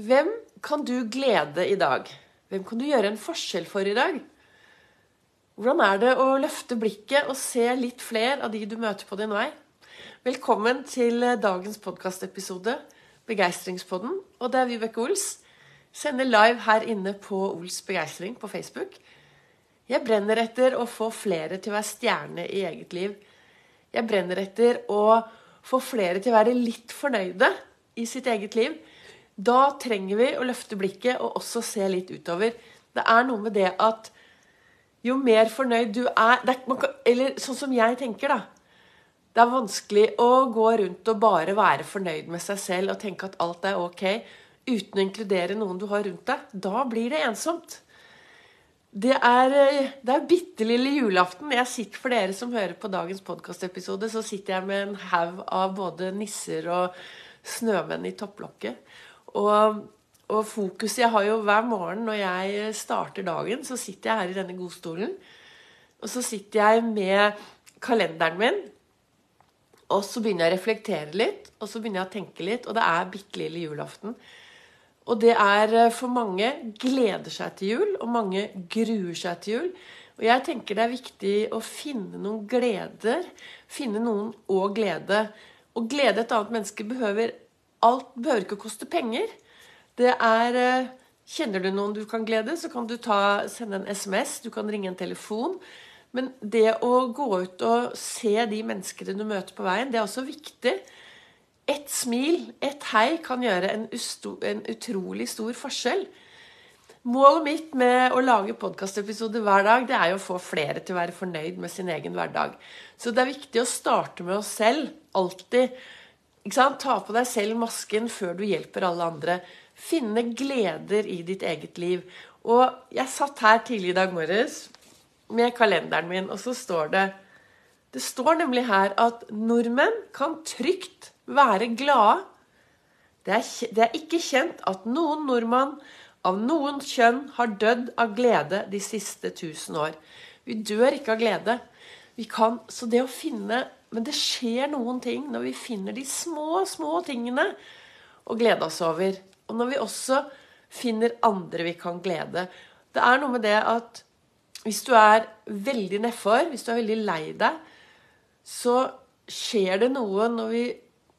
Hvem kan du glede i dag? Hvem kan du gjøre en forskjell for i dag? Hvordan er det å løfte blikket og se litt flere av de du møter på din vei? Velkommen til dagens podkastepisode, Begeistringspodden. Og det er Vibeke Ols. Sender live her inne på Ols begeistring på Facebook. Jeg brenner etter å få flere til å være stjerne i eget liv. Jeg brenner etter å få flere til å være litt fornøyde i sitt eget liv. Da trenger vi å løfte blikket og også se litt utover. Det er noe med det at jo mer fornøyd du er, er Eller sånn som jeg tenker, da. Det er vanskelig å gå rundt og bare være fornøyd med seg selv og tenke at alt er ok, uten å inkludere noen du har rundt deg. Da blir det ensomt. Det er, det er bitte lille julaften. Jeg sitter For dere som hører på dagens podkastepisode, så sitter jeg med en haug av både nisser og snømenn i topplokket. Og, og fokuset jeg har jo hver morgen når jeg starter dagen, så sitter jeg her i denne godstolen. Og så sitter jeg med kalenderen min, og så begynner jeg å reflektere litt. Og så begynner jeg å tenke litt, og det er bitte lille julaften. Og det er eh, for mange gleder seg til jul, og mange gruer seg til jul. Og jeg tenker det er viktig å finne noen gleder. Finne noen å glede. Å glede et annet menneske behøver alt behøver ikke å koste penger. Det er eh, Kjenner du noen du kan glede, så kan du ta, sende en SMS, du kan ringe en telefon. Men det å gå ut og se de menneskene du møter på veien, det er også viktig. Et smil, et hei, kan gjøre en, en utrolig stor forskjell. Målet mitt med å lage podkastepisoder hver dag, det er jo å få flere til å være fornøyd med sin egen hverdag. Så det er viktig å starte med oss selv. Alltid Ta på deg selv masken før du hjelper alle andre. Finne gleder i ditt eget liv. Og jeg satt her tidlig i dag morges med kalenderen min, og så står det Det står nemlig her at nordmenn kan trygt være glade. Det er, det er ikke kjent at noen nordmann av noen kjønn har dødd av glede de siste tusen år. Vi dør ikke av glede. Vi kan, så det å finne men det skjer noen ting når vi finner de små, små tingene å glede oss over. Og når vi også finner andre vi kan glede. Det er noe med det at hvis du er veldig nedfor, hvis du er veldig lei deg, så skjer det noe når vi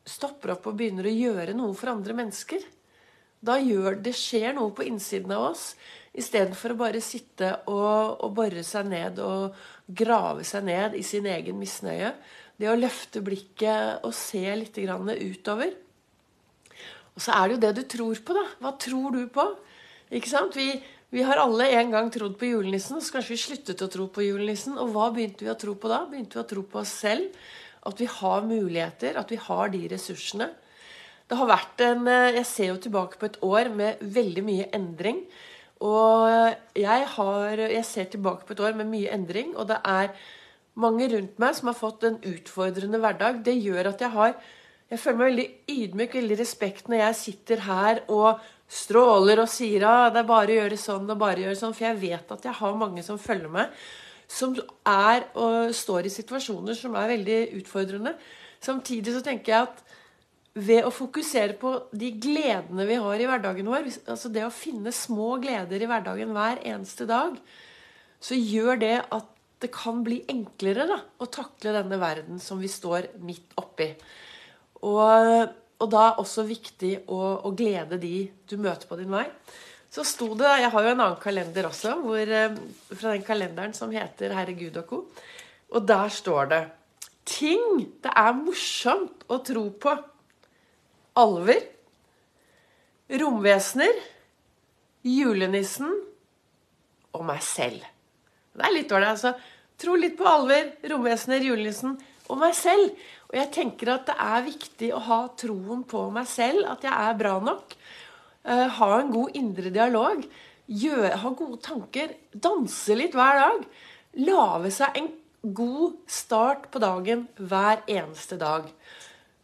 stopper opp og begynner å gjøre noe for andre mennesker. Da gjør det skjer noe på innsiden av oss, istedenfor å bare sitte og, og bore seg ned og grave seg ned i sin egen misnøye. Det å løfte blikket og se litt utover. Og så er det jo det du tror på, da. Hva tror du på? Ikke sant? Vi, vi har alle en gang trodd på julenissen, så kanskje vi sluttet å tro på julenissen. Og hva begynte vi å tro på da? Begynte vi å tro på oss selv? At vi har muligheter, at vi har de ressursene. Det har vært en eh, Jeg ser jo tilbake på et år med veldig mye endring. Og jeg, har, jeg ser tilbake på et år med mye endring, og det er mange rundt meg som har fått en utfordrende hverdag. Det gjør at jeg har Jeg føler meg veldig ydmyk, veldig respekt når jeg sitter her og stråler og sier ah, det er bare å gjøre sånn og bare gjøre sånn. For jeg vet at jeg har mange som følger meg, som er og står i situasjoner som er veldig utfordrende. Samtidig så tenker jeg at ved å fokusere på de gledene vi har i hverdagen vår, altså det å finne små gleder i hverdagen hver eneste dag, så gjør det at det kan bli enklere da, å takle denne verden som vi står midt oppi. Og, og da også viktig å, å, glede de du møter på din vei. Så sto det, Jeg har jo en annen kalender også, hvor, eh, fra den kalenderen som heter 'Herre Gud og co'. Og der står det ting det er morsomt å tro på. Alver. Romvesener. Julenissen. Og meg selv. Det er litt dårlig, altså. Tro litt på alver, romvesener, julenissen og meg selv. Og jeg tenker at det er viktig å ha troen på meg selv, at jeg er bra nok. Uh, ha en god indre dialog. Ha gode tanker. Danse litt hver dag. Lage seg en god start på dagen hver eneste dag.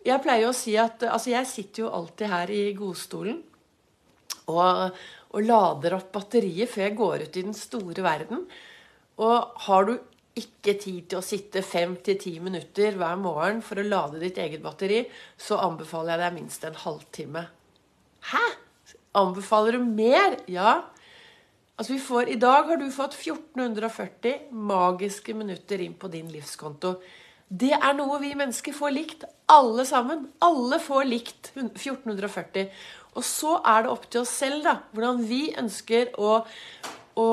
Jeg pleier å si at Altså, jeg sitter jo alltid her i godstolen og, og lader opp batteriet før jeg går ut i den store verden. Og har du ikke tid til å sitte fem til ti minutter hver morgen for å lade ditt eget batteri, så anbefaler jeg deg minst en halvtime. Hæ? Anbefaler du mer? Ja. Altså vi får, I dag har du fått 1440 magiske minutter inn på din livskonto. Det er noe vi mennesker får likt, alle sammen. Alle får likt 1440. Og så er det opp til oss selv da, hvordan vi ønsker å, å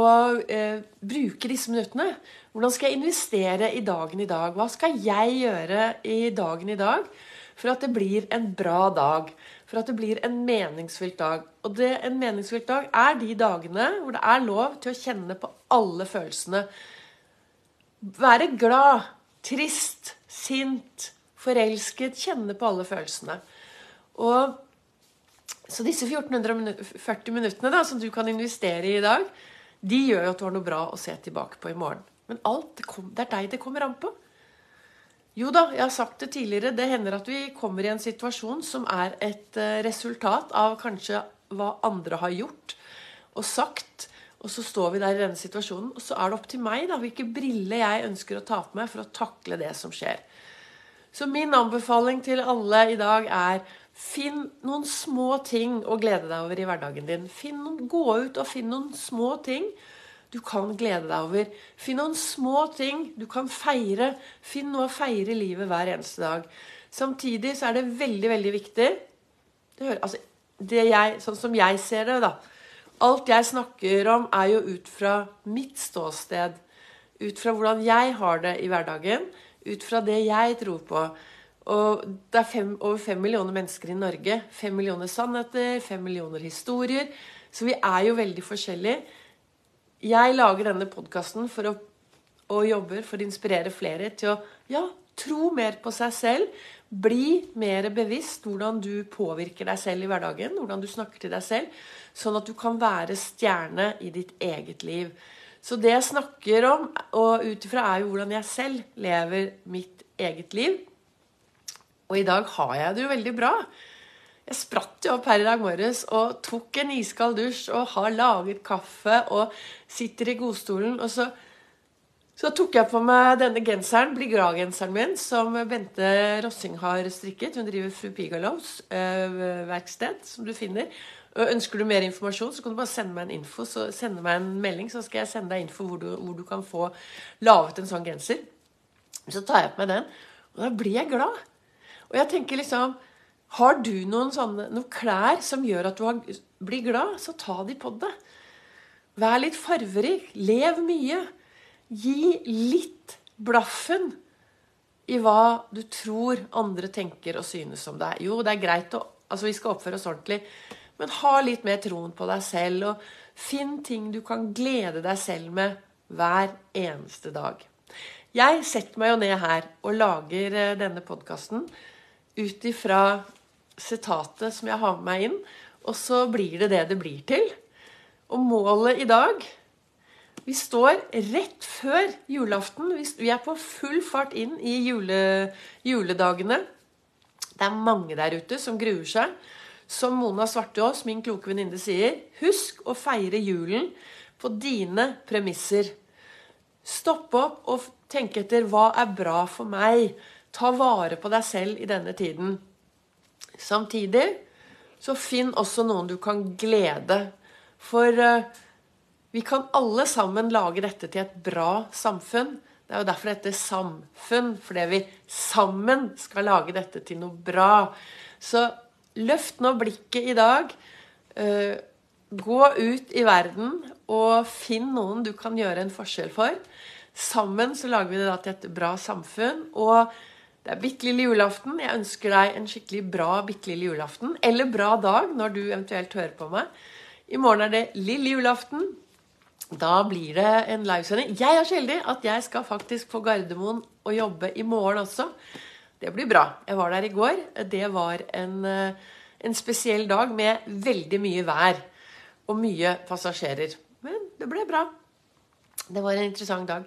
eh, bruke disse minuttene. Hvordan skal jeg investere i dagen i dag? Hva skal jeg gjøre i dagen i dag for at det blir en bra dag? For at det blir en meningsfylt dag. Og det, en meningsfylt dag er de dagene hvor det er lov til å kjenne på alle følelsene. Være glad, trist, sint, forelsket. Kjenne på alle følelsene. Og så disse 1440 minuttene da, som du kan investere i i dag, de gjør jo at du har noe bra å se tilbake på i morgen. Men alt, det er deg det kommer an på. Jo da, jeg har sagt det tidligere. Det hender at vi kommer i en situasjon som er et eh, resultat av kanskje hva andre har gjort og sagt. Og så står vi der i denne situasjonen, og så er det opp til meg da, hvilke briller jeg ønsker å ta på meg for å takle det som skjer. Så min anbefaling til alle i dag er finn noen små ting å glede deg over i hverdagen din. Noen, gå ut og finn noen små ting du kan glede deg over. Finn noen små ting du kan feire. Finn noe å feire livet hver eneste dag. Samtidig så er det veldig, veldig viktig det, altså, det jeg, Sånn som jeg ser det, da. Alt jeg snakker om, er jo ut fra mitt ståsted. Ut fra hvordan jeg har det i hverdagen. Ut fra det jeg tror på. Og det er fem, over fem millioner mennesker i Norge. Fem millioner sannheter, fem millioner historier. Så vi er jo veldig forskjellige. Jeg lager denne podkasten for å, og jobber for å inspirere flere til å ja, tro mer på seg selv. Bli mer bevisst hvordan du påvirker deg selv i hverdagen, hvordan du snakker til deg selv, sånn at du kan være stjerne i ditt eget liv. Så det jeg snakker om, og ut ifra, er jo hvordan jeg selv lever mitt eget liv. Og i dag har jeg det jo veldig bra. Jeg spratt jo opp her i dag morges og tok en iskald dusj og har laget kaffe og sitter i godstolen. Og så, så tok jeg på meg denne genseren, bli glad-genseren min, som Bente Rossing har strikket. Hun driver Fru Pigalovs øh, verksted, som du finner. Og ønsker du mer informasjon, så kan du bare sende meg en info, så sende meg en melding, så skal jeg sende deg info hvor du, hvor du kan få laget en sånn genser. Så tar jeg på meg den, og da blir jeg glad. Og jeg tenker liksom har du noen, sånne, noen klær som gjør at du har, blir glad, så ta de på deg. Vær litt farverik. Lev mye. Gi litt blaffen i hva du tror andre tenker og synes om deg. Jo, det er greit å Altså, vi skal oppføre oss ordentlig, men ha litt mer troen på deg selv. Og finn ting du kan glede deg selv med hver eneste dag. Jeg setter meg jo ned her og lager eh, denne podkasten ut ifra sitatet som jeg har med meg inn, og så blir det det det blir til. Og målet i dag Vi står rett før julaften. Vi er på full fart inn i jule, juledagene. Det er mange der ute som gruer seg. Som Mona Svartås, min kloke venninne, sier, husk å feire julen på dine premisser. Stopp opp og tenk etter hva er bra for meg. Ta vare på deg selv i denne tiden. Samtidig så finn også noen du kan glede. For uh, vi kan alle sammen lage dette til et bra samfunn. Det er jo derfor dette er samfunn, fordi vi sammen skal lage dette til noe bra. Så løft nå blikket i dag. Uh, gå ut i verden og finn noen du kan gjøre en forskjell for. Sammen så lager vi det da til et bra samfunn. og det er bitte lille julaften. Jeg ønsker deg en skikkelig bra bitte lille julaften. Eller bra dag når du eventuelt hører på meg. I morgen er det lille julaften. Da blir det en livesending. Jeg er så heldig at jeg skal faktisk på Gardermoen og jobbe i morgen også. Det blir bra. Jeg var der i går. Det var en, eh, en spesiell dag med veldig mye vær og mye passasjerer. Men det ble bra. Det var en interessant dag.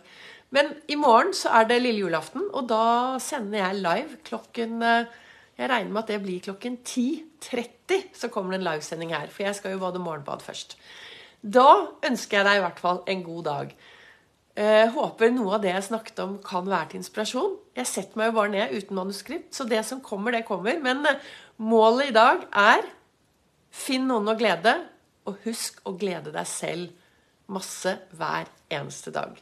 Men i morgen så er det lille julaften, og da sender jeg live klokken eh, Jeg regner med at det blir klokken 10.30 så kommer det en livesending her. For jeg skal jo bade morgenbad først. Da ønsker jeg deg i hvert fall en god dag. Eh, håper noe av det jeg snakket om, kan være til inspirasjon. Jeg setter meg jo bare ned uten manuskript, så det som kommer, det kommer. Men eh, målet i dag er Finn noen å glede, og husk å glede deg selv masse hver eneste dag.